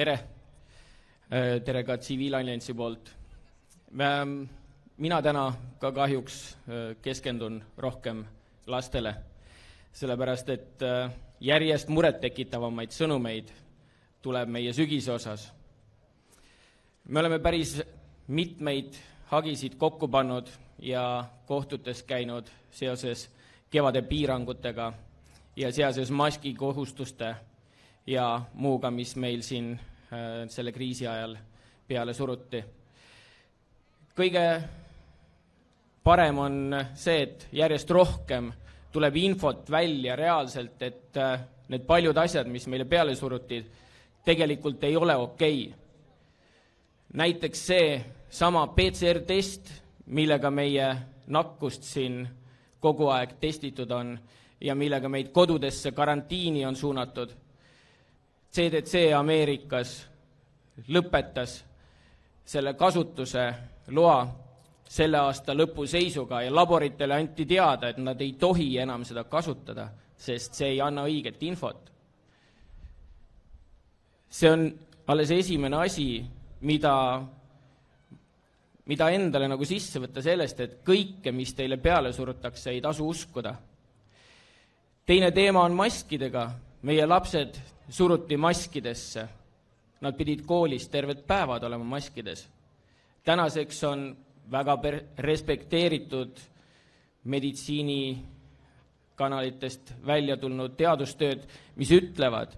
tere, tere ka Tsiviilalliansi poolt. mina täna ka kahjuks keskendun rohkem lastele, sellepärast et järjest murettekitavamaid sõnumeid tuleb meie sügise osas. me oleme päris mitmeid hagisid kokku pannud ja kohtutes käinud seoses kevade piirangutega ja seoses maskikohustuste ja muuga, mis meil siin äh, selle kriisi ajal peale suruti. kõige parem on see, et järjest rohkem tuleb infot välja reaalselt, et äh, need paljud asjad, mis meile peale suruti, tegelikult ei ole okei okay. näiteks see sama PCR-test, millega meie nakkust siin kogu aeg testitud on ja millega meid kodudesse karantiini on suunatud. CDC Ameerikas lõpetas selle kasutuse loa selle aasta lõpu seisuga ja laboritele anti teada, et nad ei tohi enam seda kasutada, sest see ei anna õiget infot. see on alles esimene asi, mida mida endale nagu sisse võtta sellest, et kõike, mis teile peale surutakse, ei tasu uskuda. teine teema on maskidega. Meie lapsed suruti maskidesse. Nad pidid koolis terved päevad olema maskides. tänaseks on väga per-, respekteeritud meditsiinikanalitest välja tulnud teadustööd, mis ütlevad,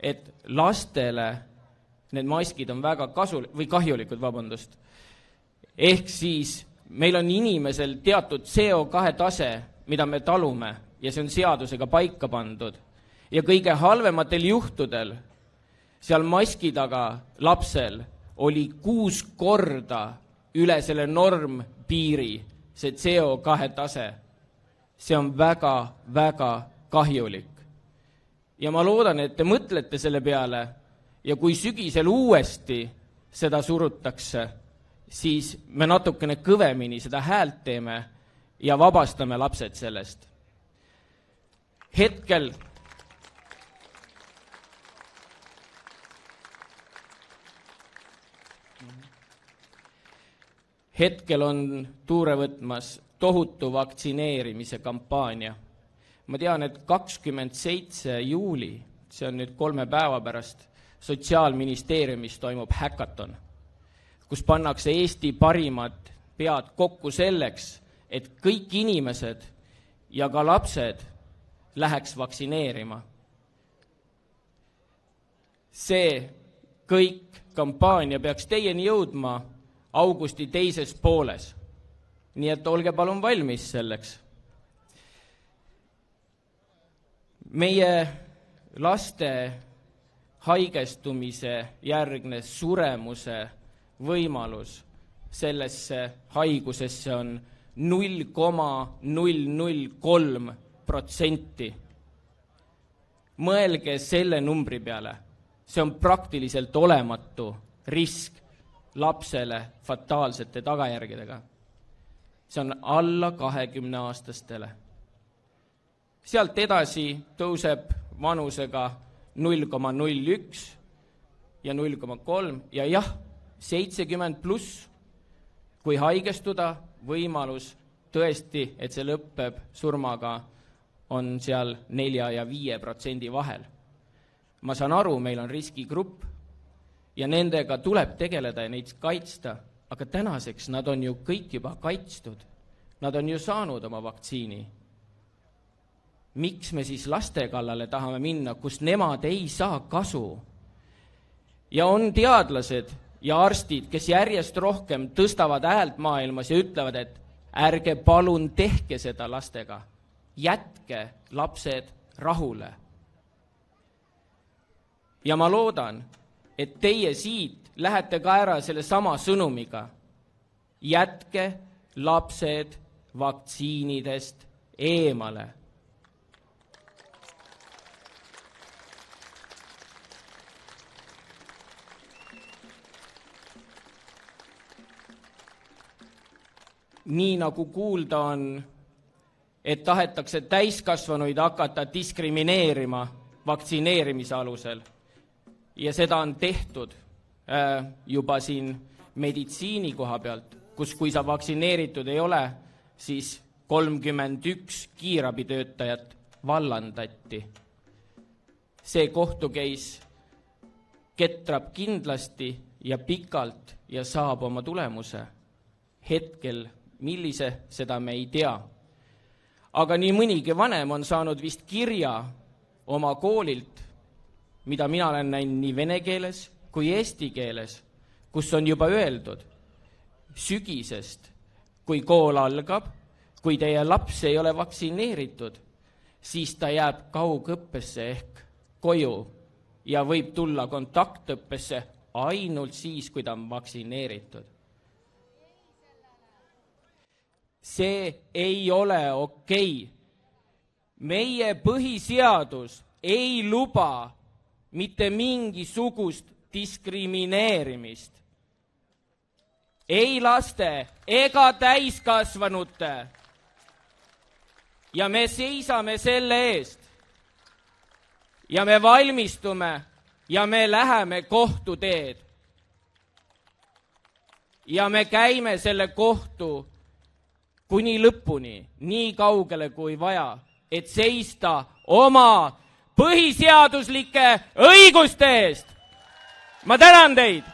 et lastele need maskid on väga kasul- või kahjulikud, vabandust ehk siis meil on inimesel teatud CO2 tase, mida me talume ja see on seadusega paika pandud. Ja kõige halvematel juhtudel seal maski taga lapsel oli kuus korda üle selle normpiiri see CO2 tase. see on väga-väga kahjulik. ja ma loodan, et te mõtlete selle peale ja kui sügisel uuesti seda surutakse siis me natukene kõvemini seda häält teeme ja vabastame lapsed sellest. hetkel hetkel on tuure võtmas tohutu vaktsineerimise kampaania. ma tean, et kakskümmend seitse juuli, see on nüüd kolme päeva pärast, Sotsiaalministeeriumis toimub häkaton kus pannakse Eesti parimad pead kokku selleks, et kõik inimesed ja ka lapsed läheks vaktsineerima. see kõik kampaania peaks teieni jõudma augusti teises pooles. nii et olge palun valmis selleks. meie laste haigestumise järgne suremuse võimalus sellesse haigusesse on null koma null null kolm protsenti. mõelge selle numbri peale, see on praktiliselt olematu risk lapsele fataalsete tagajärgedega. see on alla kahekümne aastastele. sealt edasi tõuseb vanusega null koma null üks ja null koma kolm ja jah seitsekümmend pluss, kui haigestuda, võimalus tõesti, et see lõpeb surmaga, on seal nelja ja viie protsendi vahel. ma saan aru, meil on riskigrupp ja nendega tuleb tegeleda ja neid kaitsta, aga tänaseks nad on ju kõik juba kaitstud. Nad on ju saanud oma vaktsiini. miks me siis laste kallale tahame minna, kus nemad ei saa kasu? ja on teadlased, ja arstid, kes järjest rohkem tõstavad häält maailmas ja ütlevad, et ärge palun tehke seda lastega, jätke lapsed rahule. ja ma loodan, et teie siit lähete ka ära sellesama sõnumiga. jätke lapsed vaktsiinidest eemale nii nagu kuulda on, et tahetakse täiskasvanuid hakata diskrimineerima vaktsineerimise alusel. Ja seda on tehtud äh, juba siin meditsiini koha pealt, kus, kui sa vaktsineeritud ei ole, siis kolmkümmend üks kiirabitöötajat vallandati. see kohtu case ketrab kindlasti ja pikalt ja saab oma tulemuse. hetkel, millise, seda me ei tea. aga nii mõnigi vanem on saanud vist kirja oma koolilt, mida mina olen näinud nii vene keeles kui eesti keeles, kus on juba öeldud sügisest, kui kool algab, kui teie laps ei ole vaktsineeritud, siis ta jääb kaugõppesse ehk koju ja võib tulla kontaktõppesse ainult siis, kui ta on vaktsineeritud. see ei ole okei okay. meie põhiseadus ei luba mitte mingisugust diskrimineerimist. ei laste ega täiskasvanute. ja me seisame selle eest. ja me valmistume ja me läheme kohtuteed. ja me käime selle kohtu kuni lõpuni, nii kaugele kui vaja, et seista oma põhiseaduslike õiguste eest. ma tänan teid